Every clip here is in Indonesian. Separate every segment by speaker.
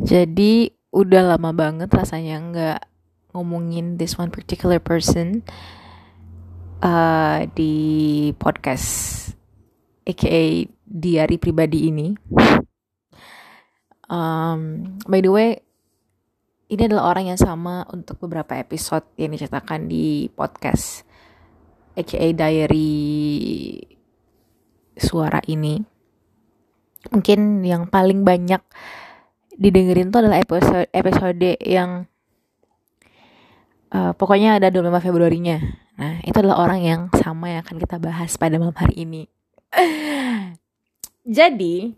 Speaker 1: Jadi udah lama banget rasanya nggak ngomongin this one particular person uh, di podcast, aka diary pribadi ini. Um, by the way, ini adalah orang yang sama untuk beberapa episode yang diceritakan di podcast, aka diary suara ini. Mungkin yang paling banyak didengerin tuh adalah episode episode yang uh, pokoknya ada 25 Februarinya. Nah, itu adalah orang yang sama yang akan kita bahas pada malam hari ini. Jadi,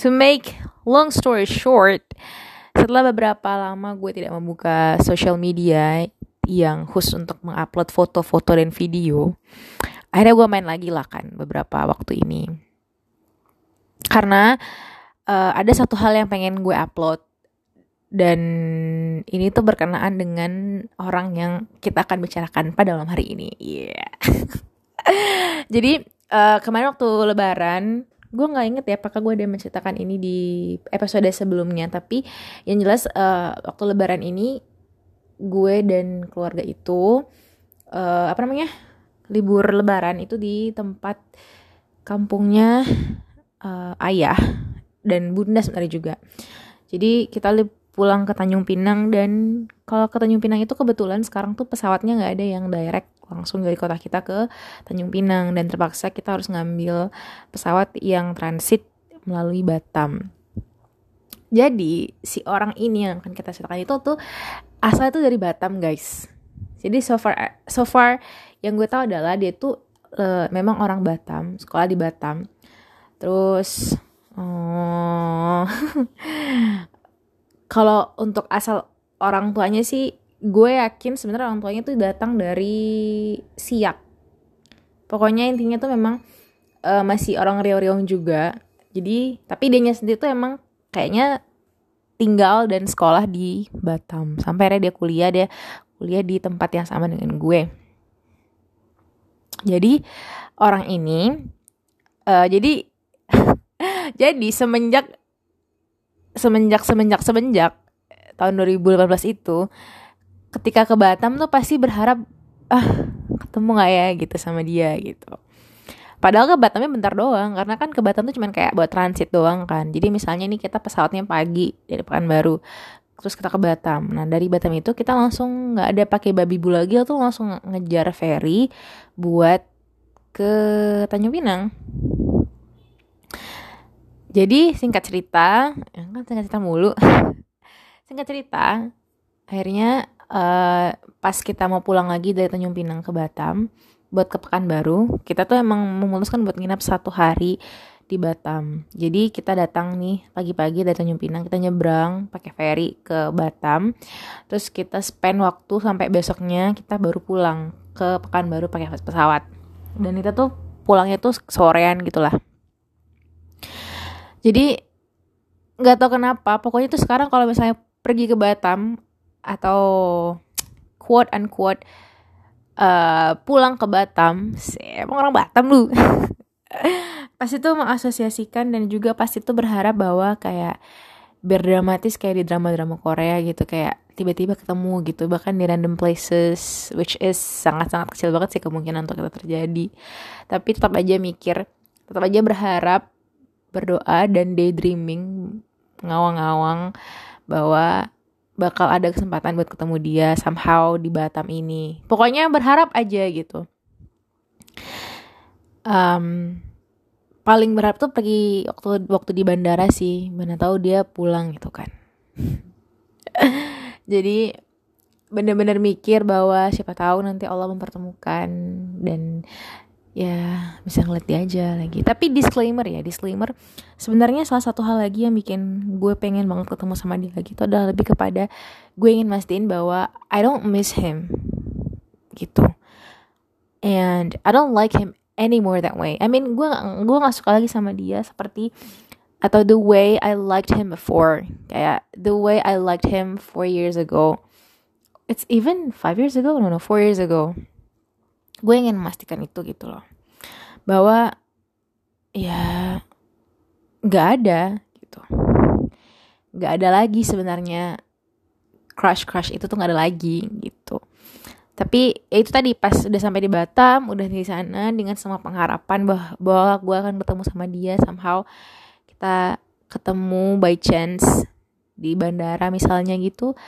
Speaker 1: to make long story short, setelah beberapa lama gue tidak membuka social media yang khusus untuk mengupload foto-foto dan video, akhirnya gue main lagi lah kan beberapa waktu ini. Karena uh, ada satu hal yang pengen gue upload dan ini tuh berkenaan dengan orang yang kita akan bicarakan pada malam hari ini. Yeah. Jadi uh, kemarin waktu Lebaran, gue nggak inget ya apakah gue ada menceritakan ini di episode sebelumnya. Tapi yang jelas uh, waktu Lebaran ini gue dan keluarga itu uh, apa namanya libur Lebaran itu di tempat kampungnya uh, ayah dan bunda sebenarnya juga. Jadi kita pulang ke Tanjung Pinang dan kalau ke Tanjung Pinang itu kebetulan sekarang tuh pesawatnya nggak ada yang direct langsung dari kota kita ke Tanjung Pinang dan terpaksa kita harus ngambil pesawat yang transit melalui Batam. Jadi si orang ini yang akan kita ceritakan itu tuh asal itu dari Batam guys. Jadi so far so far yang gue tahu adalah dia tuh uh, memang orang Batam, sekolah di Batam. Terus Oh. Kalau untuk asal orang tuanya sih gue yakin sebenarnya orang tuanya tuh datang dari Siak. Pokoknya intinya tuh memang uh, masih orang Riau-Riau juga. Jadi tapi dia sendiri tuh emang kayaknya tinggal dan sekolah di Batam. Sampai dia kuliah dia kuliah di tempat yang sama dengan gue. Jadi orang ini uh, jadi jadi semenjak semenjak semenjak semenjak tahun 2018 itu ketika ke Batam tuh pasti berharap ah ketemu gak ya? gitu sama dia gitu. Padahal ke Batamnya bentar doang karena kan ke Batam tuh cuman kayak buat transit doang kan. Jadi misalnya nih kita pesawatnya pagi dari Pekanbaru terus kita ke Batam. Nah dari Batam itu kita langsung nggak ada pakai babi bu lagi tuh langsung ngejar ferry buat ke Tanjung Pinang jadi singkat cerita, ya kan singkat cerita mulu. singkat cerita, akhirnya uh, pas kita mau pulang lagi dari Tanjung Pinang ke Batam buat ke Pekanbaru, kita tuh emang memutuskan buat nginap satu hari di Batam. Jadi kita datang nih pagi-pagi dari Tanjung Pinang, kita nyebrang pakai ferry ke Batam. Terus kita spend waktu sampai besoknya kita baru pulang ke Pekanbaru pakai pesawat. Dan kita tuh pulangnya tuh sorean gitu lah jadi nggak tahu kenapa pokoknya tuh sekarang kalau misalnya pergi ke Batam atau quote unquote uh, pulang ke Batam emang orang Batam lu. Pasti tuh mengasosiasikan dan juga pasti tuh berharap bahwa kayak berdramatis kayak di drama-drama Korea gitu kayak tiba-tiba ketemu gitu bahkan di random places which is sangat-sangat kecil banget sih kemungkinan untuk itu terjadi. Tapi tetap aja mikir tetap aja berharap berdoa dan daydreaming ngawang-ngawang bahwa bakal ada kesempatan buat ketemu dia somehow di Batam ini. Pokoknya berharap aja gitu. Um, paling berharap tuh pergi waktu waktu di bandara sih, mana tahu dia pulang gitu kan. Jadi bener-bener mikir bahwa siapa tahu nanti Allah mempertemukan dan ya bisa ngeliat dia aja lagi. Tapi disclaimer ya disclaimer. Sebenarnya salah satu hal lagi yang bikin gue pengen banget ketemu sama dia lagi itu adalah lebih kepada gue ingin mastiin bahwa I don't miss him. Gitu. And I don't like him anymore that way. I mean gue gue gak suka lagi sama dia seperti atau the way I liked him before. Kayak the way I liked him four years ago. It's even five years ago? No no four years ago gue ingin memastikan itu gitu loh. Bahwa ya nggak ada gitu. Nggak ada lagi sebenarnya. Crush crush itu tuh nggak ada lagi gitu. Tapi ya itu tadi pas udah sampai di Batam udah di sana dengan semua pengharapan bahwa, bahwa gue akan ketemu sama dia somehow. Kita ketemu by chance di bandara misalnya gitu.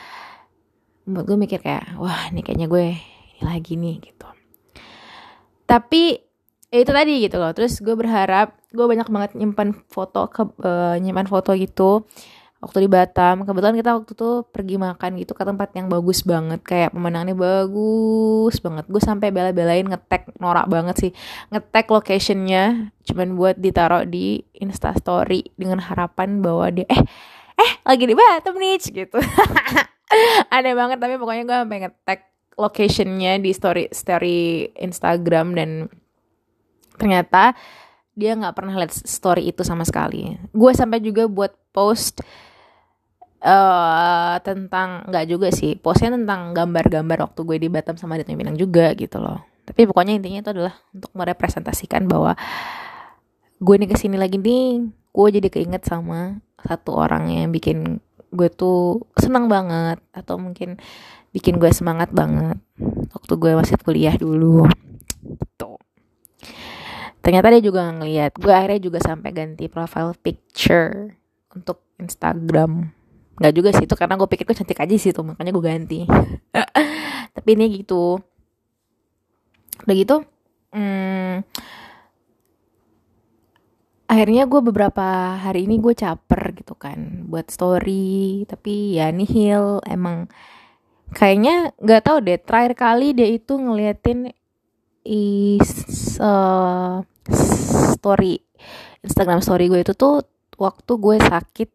Speaker 1: Gue mikir kayak wah ini kayaknya gue ini lagi nih gitu tapi ya itu tadi gitu loh. Terus gue berharap gue banyak banget nyimpan foto ke uh, nyimpan foto gitu waktu di Batam. Kebetulan kita waktu itu pergi makan gitu ke tempat yang bagus banget. Kayak pemandangannya bagus banget. Gue sampai bela-belain ngetek norak banget sih. Ngetek locationnya cuman buat ditaruh di instastory dengan harapan bahwa dia eh eh lagi di Batam nih gitu. Aneh banget tapi pokoknya gue sampai ngetek locationnya di story story Instagram dan ternyata dia nggak pernah lihat story itu sama sekali. Gue sampai juga buat post uh, tentang nggak juga sih, postnya tentang gambar-gambar waktu gue di Batam sama di Pinang juga gitu loh. Tapi pokoknya intinya itu adalah untuk merepresentasikan bahwa gue nih ke sini lagi nih, gue jadi keinget sama satu orang yang bikin gue tuh senang banget atau mungkin bikin gue semangat banget. Waktu gue masih kuliah dulu. Tuh ternyata dia juga ngeliat. Gue akhirnya juga sampai ganti profile picture untuk Instagram. Nggak juga sih itu karena gue pikir gue cantik aja sih tuh makanya gue ganti. Tapi ini gitu. Udah gitu hmm, akhirnya gue beberapa hari ini gue caper gitu kan buat story. Tapi ya nihil emang kayaknya nggak tahu deh terakhir kali dia itu ngeliatin is uh, story Instagram story gue itu tuh waktu gue sakit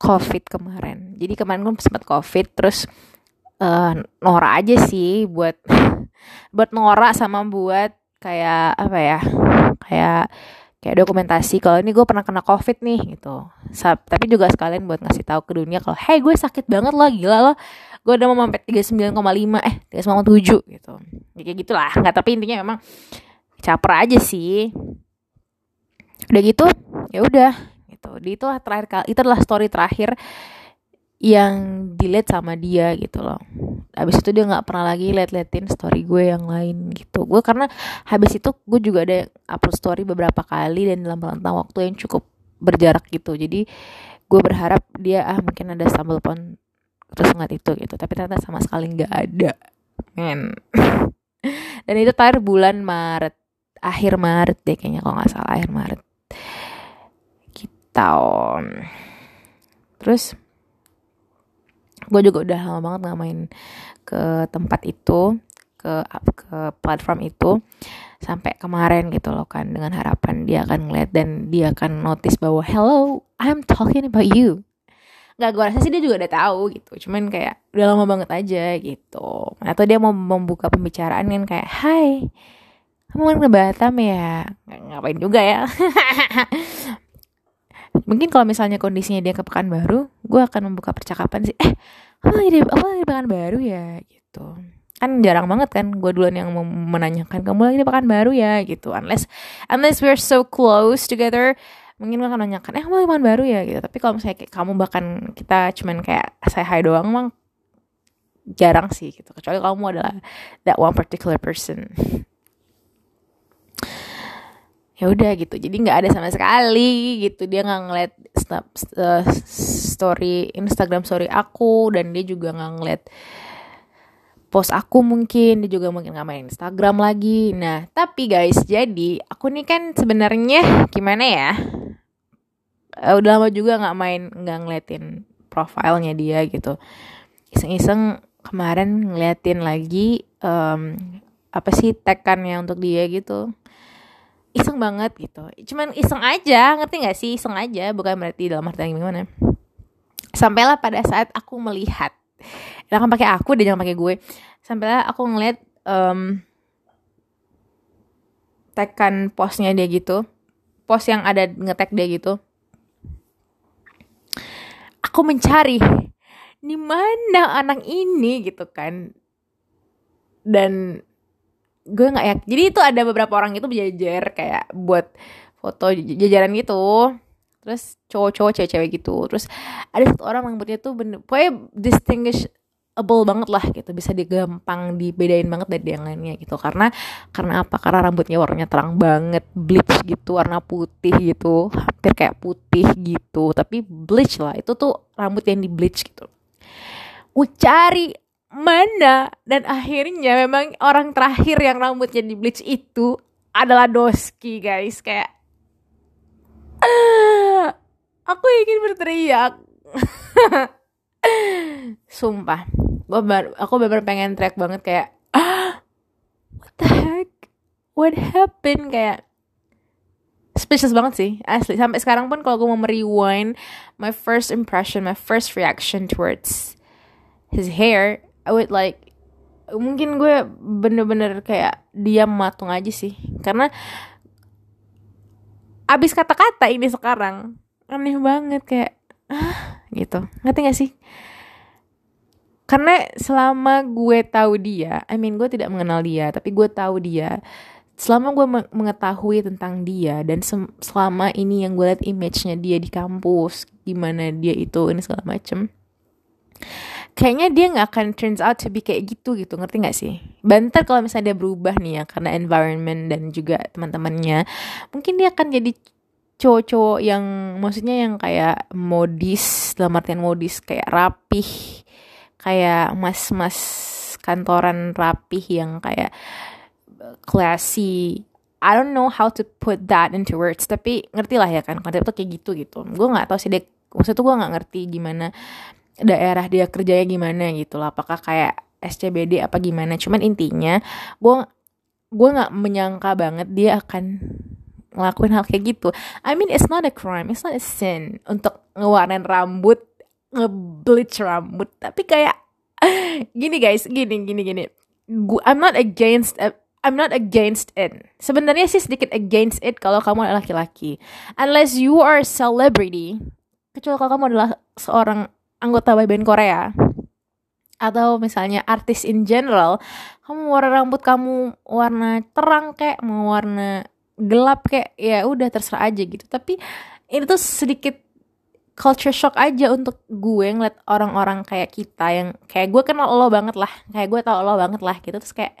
Speaker 1: covid kemarin. Jadi kemarin gue sempat covid terus uh, Nora aja sih buat buat Nora sama buat kayak apa ya kayak kayak dokumentasi kalau ini gue pernah kena covid nih gitu. Sab, tapi juga sekalian buat ngasih tahu ke dunia kalau hey gue sakit banget loh gila loh. Gue udah mau sampai 39,5 eh 39,7 gitu. Ya, kayak gitulah. Nggak tapi intinya memang caper aja sih. Udah gitu ya udah gitu. Di itu terakhir kali itu adalah story terakhir yang dilihat sama dia gitu loh habis itu dia nggak pernah lagi liat-liatin story gue yang lain gitu. Gue karena habis itu gue juga ada upload story beberapa kali dan dalam rentang waktu yang cukup berjarak gitu. Jadi gue berharap dia ah mungkin ada sambal pon terus ngeliat itu gitu. Tapi ternyata sama sekali nggak ada. Men. Dan itu terakhir bulan Maret. Akhir Maret deh kayaknya kalau nggak salah. Akhir Maret. Gitu. Terus gue juga udah lama banget gak main ke tempat itu ke ke platform itu sampai kemarin gitu loh kan dengan harapan dia akan ngeliat dan dia akan notice bahwa hello I'm talking about you. Nggak gue rasa sih dia juga udah tahu gitu cuman kayak udah lama banget aja gitu. Atau dia mau membuka pembicaraan kan kayak hai kamu kan ke Batam ya? Ngapain juga ya mungkin kalau misalnya kondisinya dia ke Pekanbaru gue akan membuka percakapan sih. Eh apa lagi di apa lagi di Pekanbaru ya? Gitu. Kan jarang banget kan gue duluan yang menanyakan kamu lagi di Pekanbaru ya? Gitu. Unless unless we're so close together mungkin gue akan nanyakan eh kamu lagi Pekanbaru ya? Gitu. Tapi kalau misalnya kayak kamu bahkan kita cuman kayak say hi doang emang jarang sih gitu. Kecuali kamu adalah that one particular person ya udah gitu. Jadi nggak ada sama sekali gitu. Dia nggak ngeliat snap, uh, story Instagram story aku dan dia juga nggak ngeliat post aku mungkin. Dia juga mungkin nggak main Instagram lagi. Nah tapi guys jadi aku nih kan sebenarnya gimana ya? Uh, udah lama juga nggak main nggak ngeliatin profilnya dia gitu. Iseng-iseng kemarin ngeliatin lagi um, apa sih tagkannya untuk dia gitu iseng banget gitu. Cuman iseng aja ngerti nggak sih? Iseng aja bukan berarti dalam arti yang gimana. Sampailah pada saat aku melihat. Jangan pakai aku dan jangan pakai gue. Sampailah aku ngeliat um, tagkan postnya dia gitu. Post yang ada ngetek dia gitu. Aku mencari di mana anak ini? gitu kan. Dan gue nggak ya jadi itu ada beberapa orang itu berjajar kayak buat foto jajaran gitu. Terus cowok-cowok cewek-cewek gitu. Terus ada satu orang rambutnya tuh bener pokoknya distinguishable banget lah gitu. Bisa digampang dibedain banget dari yang lainnya gitu. Karena karena apa? Karena rambutnya warnanya terang banget bleach gitu warna putih gitu. Hampir kayak putih gitu. Tapi bleach lah itu tuh rambut yang di bleach gitu. Gue cari mana dan akhirnya memang orang terakhir yang rambutnya di bleach itu adalah Doski guys. Kayak ah, aku ingin berteriak. Sumpah. Gue bar aku bener pengen track banget kayak ah, what the heck? What happened? Kayak speechless banget sih asli. Sampai sekarang pun kalau gue mau rewind my first impression my first reaction towards his hair I like mungkin gue bener-bener kayak diam matung aja sih. Karena abis kata-kata ini sekarang aneh banget kayak ah gitu. Ngerti gak sih? Karena selama gue tahu dia I mean gue tidak mengenal dia tapi gue tahu dia selama gue mengetahui tentang dia dan selama ini yang gue liat image-nya dia di kampus gimana dia itu ini segala macem kayaknya dia nggak akan turns out to be kayak gitu gitu ngerti nggak sih? Banter kalau misalnya dia berubah nih ya karena environment dan juga teman-temannya mungkin dia akan jadi cowok-cowok yang maksudnya yang kayak modis dalam artian modis kayak rapih kayak mas-mas kantoran rapih yang kayak classy. I don't know how to put that into words tapi ngerti lah ya kan konsep tuh kayak gitu gitu. Gue nggak tahu sih dia maksudnya tuh gue nggak ngerti gimana daerah dia kerjanya gimana gitu lah apakah kayak SCBD apa gimana. Cuman intinya gue gue nggak menyangka banget dia akan ngelakuin hal kayak gitu. I mean it's not a crime it's not a sin untuk ngewarnain rambut ngebleach rambut. Tapi kayak gini guys gini gini gini. Gua, I'm not against uh, I'm not against it. Sebenarnya sih sedikit against it kalau kamu adalah laki-laki. Unless you are a celebrity, kecuali kalau kamu adalah seorang anggota boyband Korea atau misalnya artis in general, kamu warna rambut kamu warna terang kayak mau warna gelap kayak ya udah terserah aja gitu. Tapi ini tuh sedikit culture shock aja untuk gue ngeliat orang-orang kayak kita yang kayak gue kenal lo banget lah, kayak gue tau lo banget lah gitu terus kayak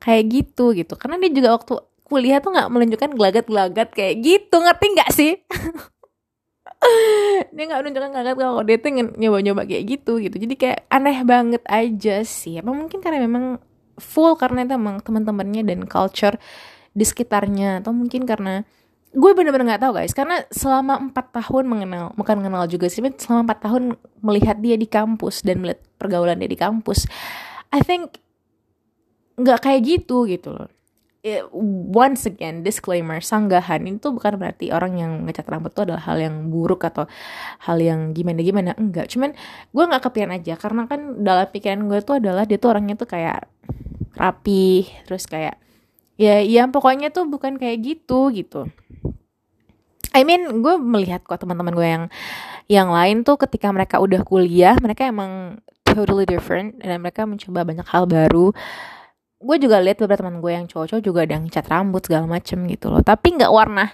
Speaker 1: kayak gitu gitu. Karena dia juga waktu kuliah tuh nggak menunjukkan gelagat-gelagat kayak gitu, ngerti nggak sih? dia nggak menunjukkan ngangkat kalau dia tuh nyoba-nyoba kayak gitu gitu. Jadi kayak aneh banget aja sih. Apa mungkin karena memang full karena itu emang teman-temannya dan culture di sekitarnya. Atau mungkin karena gue bener-bener nggak tahu guys. Karena selama empat tahun mengenal bukan mengenal juga sih selama empat tahun melihat dia di kampus dan melihat pergaulan dia di kampus I think nggak kayak gitu gitu loh it, once again disclaimer sanggahan itu bukan berarti orang yang ngecat rambut itu adalah hal yang buruk atau hal yang gimana gimana enggak. Cuman gue nggak kepikiran aja karena kan dalam pikiran gue tuh adalah dia tuh orangnya tuh kayak rapi terus kayak ya ya pokoknya tuh bukan kayak gitu gitu. I mean gue melihat kok teman-teman gue yang yang lain tuh ketika mereka udah kuliah mereka emang totally different dan mereka mencoba banyak hal baru gue juga lihat beberapa teman gue yang cowok-cowok juga ada yang cat rambut segala macem gitu loh. Tapi nggak warna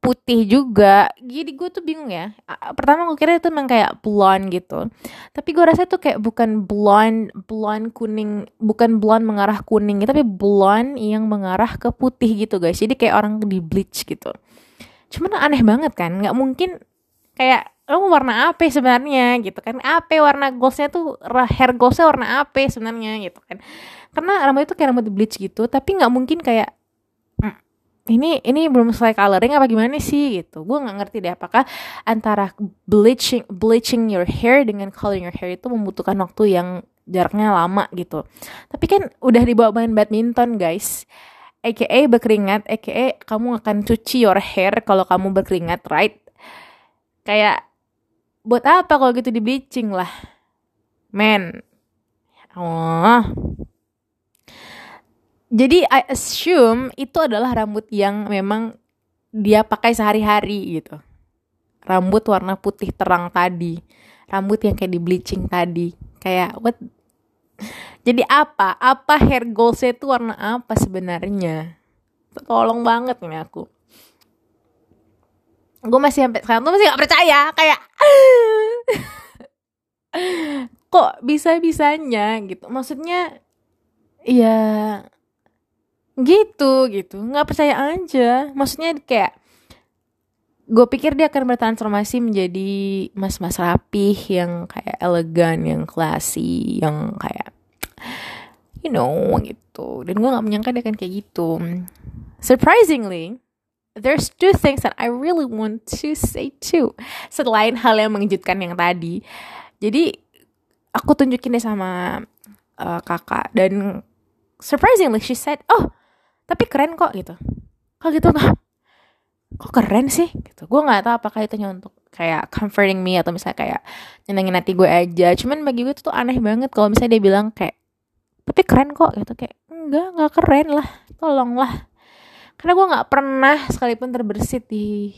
Speaker 1: putih juga. Jadi gue tuh bingung ya. Pertama gue kira itu memang kayak blonde gitu. Tapi gue rasa itu kayak bukan blonde blonde kuning bukan blonde mengarah kuning tapi blonde yang mengarah ke putih gitu guys. Jadi kayak orang di bleach gitu. Cuman aneh banget kan nggak mungkin kayak lo mau warna apa sebenarnya? gitu kan. Apa warna goalsnya tuh hair goalsnya warna apa sebenarnya? gitu kan karena rambut itu kayak rambut bleach gitu tapi nggak mungkin kayak mm, ini ini belum selesai coloring apa gimana sih? Gitu. Gue nggak ngerti deh apakah antara bleaching bleaching your hair dengan coloring your hair itu membutuhkan waktu yang jaraknya lama gitu. Tapi kan udah dibawa main badminton guys. Aka berkeringat aka kamu akan cuci your hair kalau kamu berkeringat right? Kayak buat apa kalau gitu di bleaching lah? Men. Oh jadi I assume itu adalah rambut yang memang dia pakai sehari-hari gitu. Rambut warna putih terang tadi. Rambut yang kayak di bleaching tadi. Kayak what jadi apa? Apa hair goalsnya itu warna apa sebenarnya? Tolong banget nih aku. gue masih sampai sekarang tuh masih gak percaya kayak kok bisa bisanya gitu maksudnya ya gitu gitu nggak percaya aja maksudnya kayak gue pikir dia akan bertransformasi menjadi mas-mas rapih yang kayak elegan yang classy yang kayak you know gitu dan gue nggak menyangka dia akan kayak gitu surprisingly there's two things that I really want to say too. Selain hal yang mengejutkan yang tadi. Jadi aku tunjukin deh sama uh, kakak dan surprisingly she said, "Oh, tapi keren kok gitu." Kok gitu nggak? Kok keren sih? Gitu. Gue nggak tahu apakah itu untuk kayak comforting me atau misalnya kayak nyenengin hati gue aja. Cuman bagi gue itu tuh aneh banget kalau misalnya dia bilang kayak, tapi keren kok gitu kayak enggak nggak keren lah, tolonglah karena gue nggak pernah sekalipun terbersit di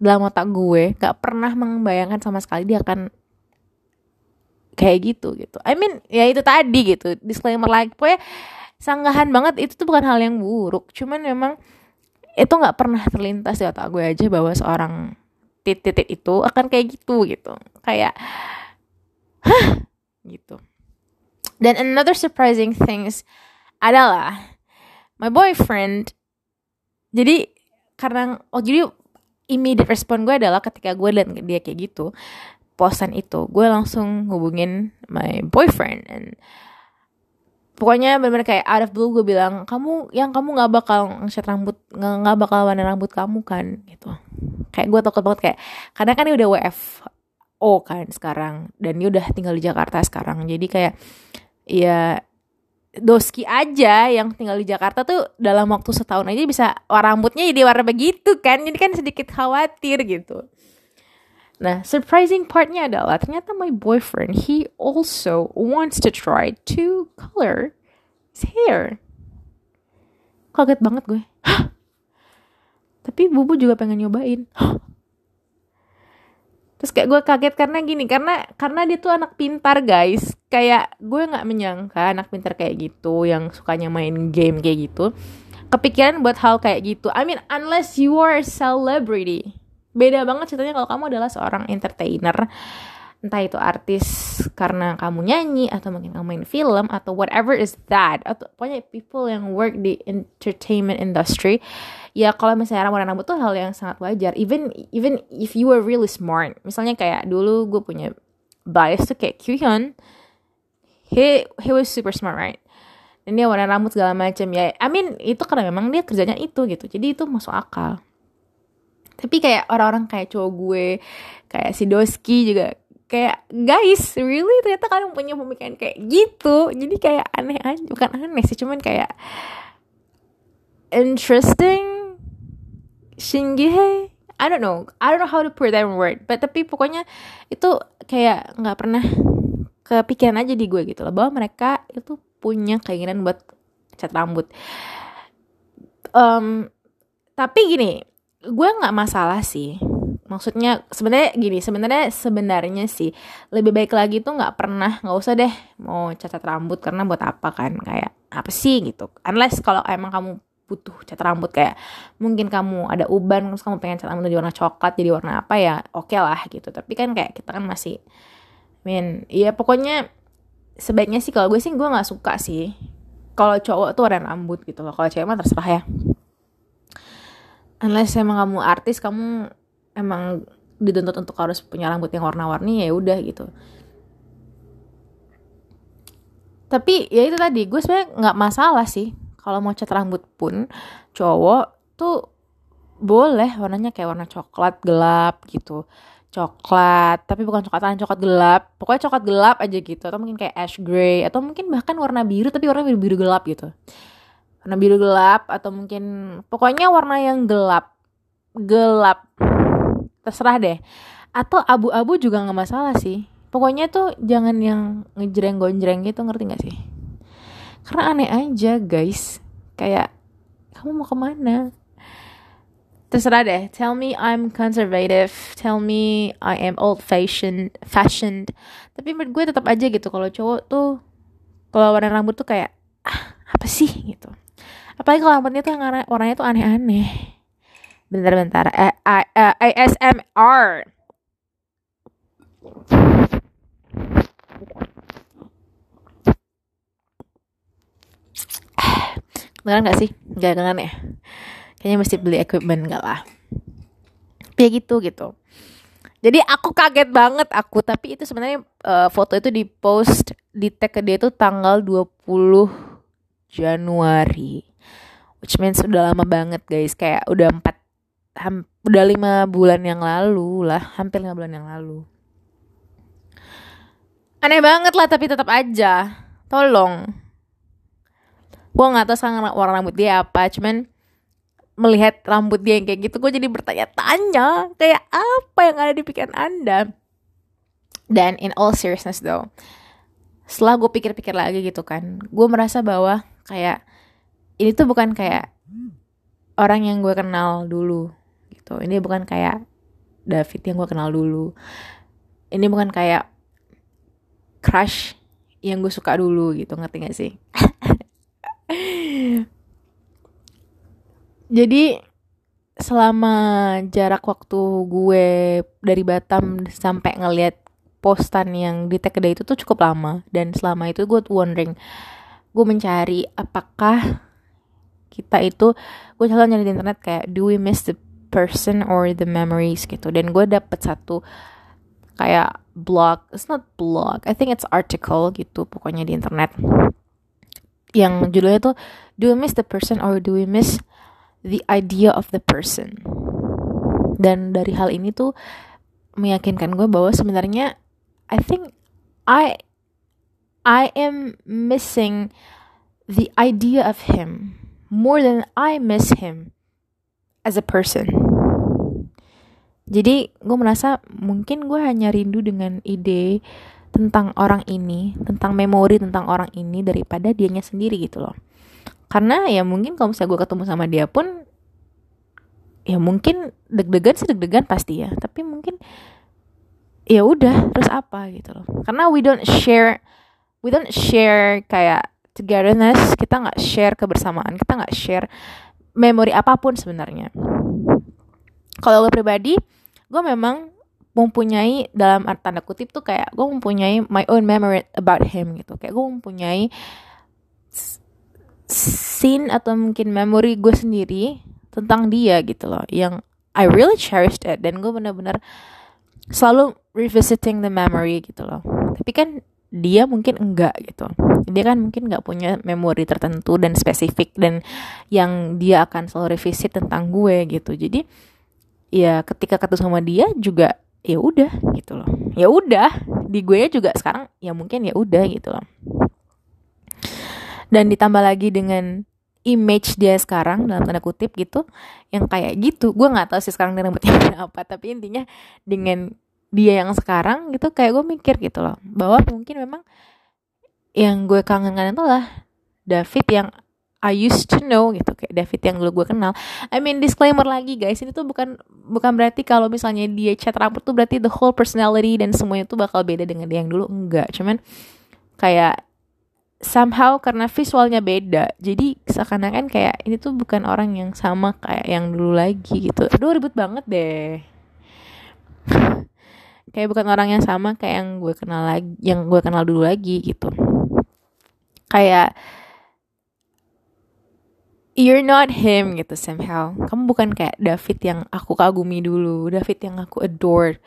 Speaker 1: dalam otak gue nggak pernah membayangkan sama sekali dia akan kayak gitu gitu I mean ya itu tadi gitu disclaimer lagi pokoknya sanggahan banget itu tuh bukan hal yang buruk. Cuman memang itu nggak pernah terlintas di otak gue aja bahwa seorang titik-titik itu akan kayak gitu gitu. Kayak hah? Gitu. Dan another surprising things adalah my boyfriend jadi karena oh jadi immediate respon gue adalah ketika gue liat dia kayak gitu posan itu gue langsung hubungin my boyfriend and pokoknya benar-benar kayak out of blue gue bilang kamu yang kamu nggak bakal ngecat rambut nggak bakal warna rambut kamu kan gitu. Kayak gue takut banget kayak karena kan dia udah WFO kan sekarang dan dia udah tinggal di Jakarta sekarang. Jadi kayak ya Doski aja yang tinggal di Jakarta tuh dalam waktu setahun aja bisa warna rambutnya jadi warna begitu kan. Jadi kan sedikit khawatir gitu nah surprising partnya adalah ternyata my boyfriend he also wants to try to color his hair. Kaget banget gue. Tapi bubu juga pengen nyobain. Terus kayak gue kaget karena gini karena karena dia tuh anak pintar guys. Kayak gue nggak menyangka anak pintar kayak gitu yang sukanya main game kayak gitu kepikiran buat hal kayak gitu. I mean unless you are a celebrity beda banget ceritanya kalau kamu adalah seorang entertainer. Entah itu artis karena kamu nyanyi atau mungkin kamu main film atau whatever is that. Atau pokoknya people yang work di entertainment industry. Ya kalau misalnya warna rambut tuh hal yang sangat wajar. Even even if you were really smart. Misalnya kayak dulu gue punya bias tuh kayak Kyuhyun. He he was super smart right? Dan dia warna rambut segala macam. Ya I mean itu karena memang dia kerjanya itu gitu. Jadi itu masuk akal tapi kayak orang-orang kayak cowok gue kayak si Doski juga kayak guys really? Ternyata kalian punya pemikiran kayak gitu? Jadi kayak aneh aja bukan aneh sih cuman kayak interesting. Shingihe I don't know. I don't know how to put that word. But tapi pokoknya itu kayak nggak pernah kepikiran aja di gue gitu loh bahwa mereka itu punya keinginan buat cat rambut. Um, tapi gini gue nggak masalah sih. Maksudnya sebenarnya gini sebenarnya sebenarnya sih lebih baik lagi tuh nggak pernah nggak usah deh mau cacat rambut karena buat apa kan? Kayak apa sih gitu? Unless kalau emang kamu butuh cat rambut kayak mungkin kamu ada uban terus kamu pengen cat rambut jadi warna coklat jadi warna apa ya oke okay lah gitu. Tapi kan kayak kita kan masih min ya pokoknya sebaiknya sih kalau gue sih gue nggak suka sih kalau cowok tuh warna rambut gitu loh. Kalau cewek mah terserah ya unless emang kamu artis kamu emang dituntut untuk harus punya rambut yang warna-warni ya udah gitu. Tapi ya itu tadi gue sebenarnya nggak masalah sih. Kalau mau cat rambut pun cowok tuh boleh warnanya kayak warna coklat gelap gitu. Coklat tapi bukan coklatan coklat gelap. Pokoknya coklat gelap aja gitu atau mungkin kayak ash gray atau mungkin bahkan warna biru tapi warna biru biru gelap gitu warna biru gelap atau mungkin pokoknya warna yang gelap gelap. Terserah deh. Atau abu-abu juga nggak masalah sih. Pokoknya tuh jangan yang ngejreng gonjreng gitu ngerti gak sih? Karena aneh aja guys. Kayak kamu mau ke mana? Terserah deh. Tell me I'm conservative. Tell me I am old fashioned fashioned. Tapi menurut gue tetap aja gitu. Kalau cowok tuh kalau warna rambut tuh kayak ah, apa sih? gitu apalagi kalau rambutnya tuh yang warnanya tuh aneh-aneh. Bentar-bentar eh, eh, ASMR Dengar gak sih? Gak dengar ya? Kayaknya mesti beli equipment gak lah. Ya gitu gitu. Jadi aku kaget banget aku. Tapi itu sebenarnya uh, foto itu di post di tag ke dia itu tanggal 20 Januari which means udah lama banget guys. Kayak udah empat udah lima bulan yang lalu lah. Hampir lima bulan yang lalu. Aneh banget lah tapi tetap aja. Tolong. Gue nggak tahu sekarang warna rambut dia apa. Cuman melihat rambut dia yang kayak gitu gue jadi bertanya-tanya kayak apa yang ada di pikiran anda? Dan in all seriousness though setelah gue pikir-pikir lagi gitu kan gue merasa bahwa kayak ini tuh bukan kayak orang yang gue kenal dulu gitu. Ini bukan kayak David yang gue kenal dulu. Ini bukan kayak crush yang gue suka dulu gitu. Ngerti gak sih? Jadi selama jarak waktu gue dari Batam sampai ngeliat postan yang di tag itu tuh cukup lama. Dan selama itu gue wondering gue mencari apakah kita itu gue selalu nyari di internet kayak do we miss the person or the memories? Gitu. Dan gue dapet satu kayak blog it's not blog I think it's article gitu pokoknya di internet. Yang judulnya tuh do we miss the person or do we miss the idea of the person? Dan dari hal ini tuh meyakinkan gue bahwa sebenarnya I think I I am missing the idea of him more than I miss him as a person. Jadi gue merasa mungkin gue hanya rindu dengan ide tentang orang ini, tentang memori tentang orang ini daripada dianya sendiri gitu loh. Karena ya mungkin kalau misalnya gue ketemu sama dia pun ya mungkin deg-degan sih deg-degan pasti ya. Tapi mungkin ya udah terus apa gitu loh. Karena we don't share we don't share kayak togetherness kita nggak share kebersamaan kita nggak share memori apa pun sebenarnya. Kalau gue pribadi gue memang mempunyai dalam tanda kutip tuh kayak gue mempunyai my own memory about him gitu. Kayak gue mempunyai scene atau mungkin memory gue sendiri tentang dia gitu loh yang I really cherished it. Dan gue bener-bener selalu revisiting the memory gitu loh. Tapi kan dia mungkin enggak gitu. Dia kan mungkin nggak punya memori tertentu dan spesifik dan yang dia akan selalu revisit tentang gue gitu. Jadi ya ketika ketemu sama dia juga ya udah gitu loh. Ya udah di gue juga sekarang ya mungkin ya udah gitu loh. Dan ditambah lagi dengan image dia sekarang dalam tanda kutip gitu yang kayak gitu. Gue nggak tahu sih sekarang rambutnya apa tapi intinya dengan dia yang sekarang gitu kayak gue mikir gitu loh bahwa mungkin memang yang gue kangen-kangen itu lah David yang I used to know gitu kayak David yang dulu gue kenal. I mean disclaimer lagi guys, ini tuh bukan bukan berarti kalau misalnya dia cat rambut tuh berarti the whole personality dan semuanya tuh bakal beda dengan dia yang dulu enggak. Cuman kayak somehow karena visualnya beda jadi seakan-akan kayak ini tuh bukan orang yang sama kayak yang dulu lagi gitu aduh ribet banget deh kayak bukan orang yang sama kayak yang gue kenal lagi yang gue kenal dulu lagi gitu. Kayak you're not him gitu somehow. Kamu bukan kayak David yang aku kagumi dulu David yang aku adore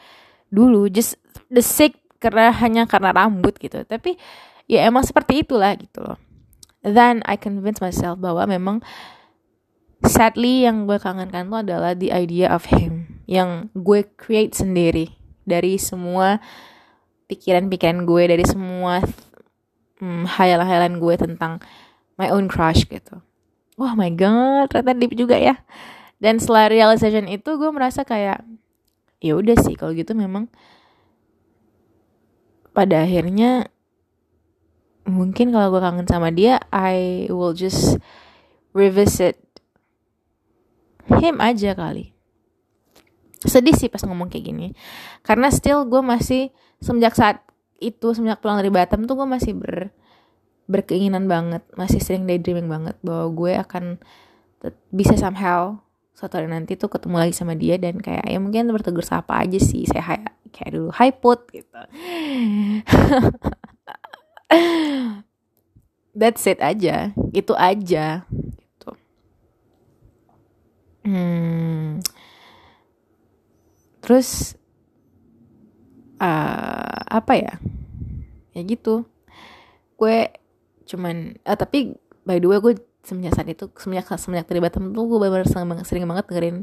Speaker 1: dulu just the sake karena hanya karena rambut gitu. Tapi ya emang seperti itulah gitu loh. Then I convince myself bahwa memang sadly yang gue kangenkan tuh adalah the idea of him yang gue create sendiri dari semua pikiran-pikiran gue dari semua hmm, hayalan-hayalan gue tentang my own crush gitu. Wah oh my god ternyata deep juga ya. Dan setelah realization itu gue merasa kayak ya udah sih kalau gitu memang pada akhirnya mungkin kalau gue kangen sama dia I will just revisit him aja kali sedih sih pas ngomong kayak gini. Karena still gue masih semenjak saat itu semenjak pulang dari Batam tuh gue masih ber berkeinginan banget masih sering daydreaming banget bahwa gue akan bisa somehow suatu hari nanti tuh ketemu lagi sama dia dan kayak ya mungkin bertegur sapa aja sih saya hai, kayak dulu hi put gitu. That's it aja itu aja gitu. Hmm. Terus uh, apa ya? Ya gitu. Gue cuman uh, tapi by the way gue semenjak saat itu semenjak semenjak terlibat tuh gue benar sering banget sering banget dengerin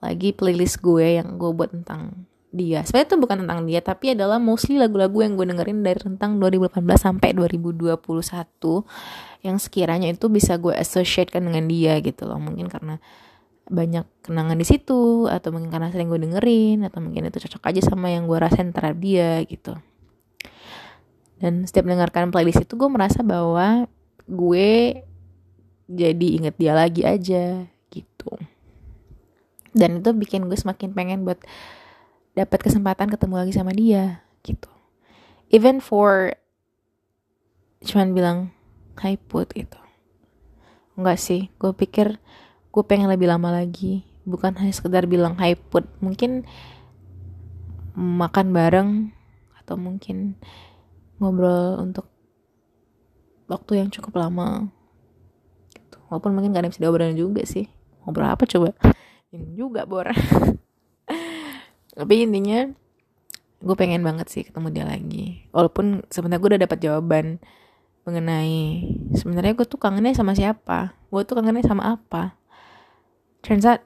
Speaker 1: lagi playlist gue yang gue buat tentang dia. Sebenarnya itu bukan tentang dia tapi adalah mostly lagu-lagu yang gue dengerin dari rentang 2018 sampai 2021 yang sekiranya itu bisa gue associatekan dengan dia gitu loh. Mungkin karena banyak kenangan di situ atau mungkin karena sering gue dengerin atau mungkin itu cocok aja sama yang gue rasain terhadap dia gitu. Dan setiap mendengarkan playlist itu gue merasa bahwa gue jadi inget dia lagi aja gitu. Dan itu bikin gue semakin pengen buat dapat kesempatan ketemu lagi sama dia gitu. Even for cuman bilang hi put gitu. Enggak sih gue pikir gue pengen lebih lama lagi. Bukan hanya sekedar bilang hi put. Mungkin makan bareng atau mungkin ngobrol untuk waktu yang cukup lama. Walaupun mungkin gak ada yang bisa diobrolin juga sih. Ngobrol apa coba? Ini juga bor. Tapi intinya gue pengen banget sih ketemu dia lagi. Walaupun sebenarnya gue udah dapat jawaban mengenai sebenarnya gue tuh kangennya sama siapa? Gue tuh kangennya sama apa turns out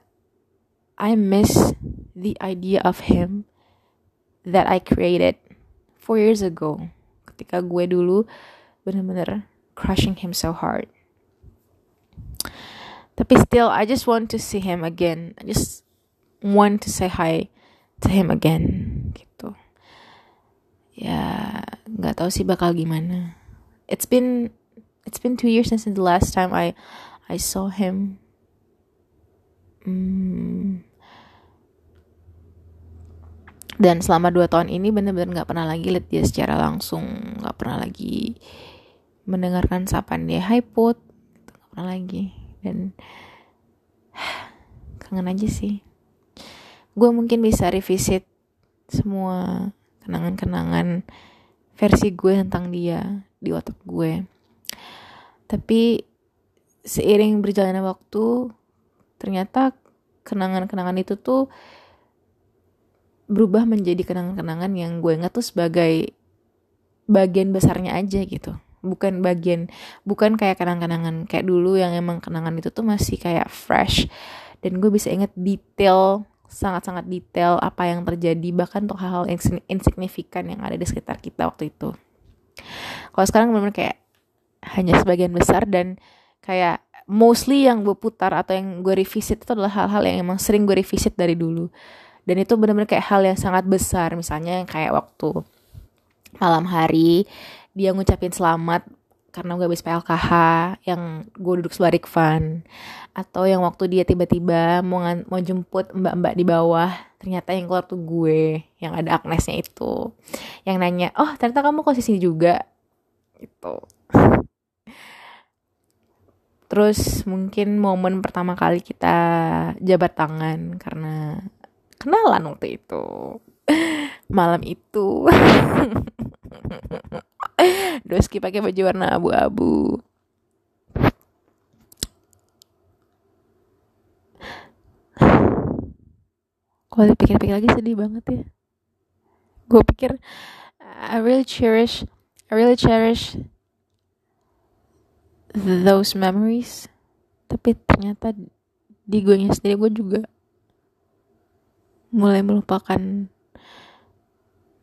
Speaker 1: I miss the idea of him that I created four years ago ketika gue dulu bener-bener crushing him so hard. Tapi still I just want to see him again. I just want to say hi to him again gitu. Ya nggak tahu sih bakal gimana. It's been it's been two years since the last time I I saw him hmm. dan selama dua tahun ini bener-bener nggak pernah lagi lihat dia secara langsung nggak pernah lagi mendengarkan sapaan dia hi put nggak pernah lagi. Dan kangen aja sih. Gue mungkin bisa revisit semua kenangan-kenangan versi gue tentang dia di otak gue. Tapi seiring berjalannya waktu ternyata kenangan-kenangan itu tuh berubah menjadi kenangan-kenangan yang gue ingat tuh sebagai bagian besarnya aja gitu. Bukan bagian bukan kayak kenang-kenangan kayak dulu yang emang kenangan itu tuh masih kayak fresh. Dan gue bisa inget detail sangat-sangat detail apa yang terjadi bahkan untuk hal-hal insignifikan yang ada di sekitar kita waktu itu. Kalau sekarang benar-benar kayak hanya sebagian besar dan kayak mostly yang gue putar atau yang gue revisit itu adalah hal-hal yang emang sering gue revisit dari dulu. Dan itu benar-benar kayak hal yang sangat besar. Misalnya yang kayak waktu malam hari dia ngucapin selamat karena gue habis PLKH yang gue duduk sebelah Rikvan. Atau yang waktu dia tiba-tiba mau mau jemput mbak-mbak di bawah ternyata yang keluar tuh gue yang ada Agnesnya itu. Yang nanya oh ternyata kamu kok sini juga? Itu terus mungkin momen pertama kali kita jabat tangan karena kenalan waktu itu malam itu Doski pakai baju warna abu-abu. Kalau dipikir-pikir lagi sedih banget ya. Gue pikir I really cherish, I really cherish those memories. Tapi ternyata di gue sendiri gue juga mulai melupakan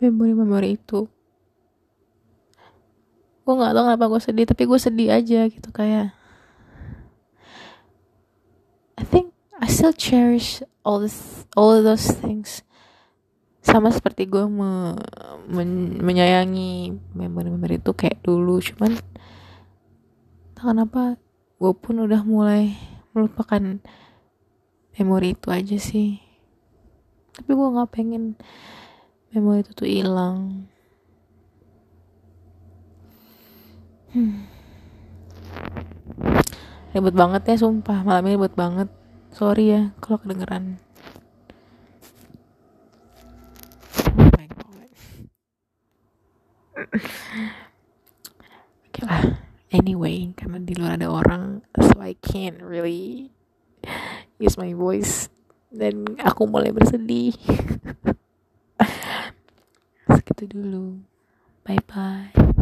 Speaker 1: memori-memori itu gue nggak tahu kenapa gue sedih tapi gue sedih aja gitu kayak I think I still cherish all this all those things sama seperti gue me, men, menyayangi memori-memori itu kayak dulu cuman kenapa gue pun udah mulai melupakan memori itu aja sih. Tapi gue nggak pengen memori itu tuh hilang. Hmm. ribet banget ya sumpah. Malam ini ribet banget. Sorry ya kalau kedengeran. Oh oke lah anyway karena di luar ada orang so I can't really use my voice. Dan aku mulai bersedih. Segitu dulu. Bye bye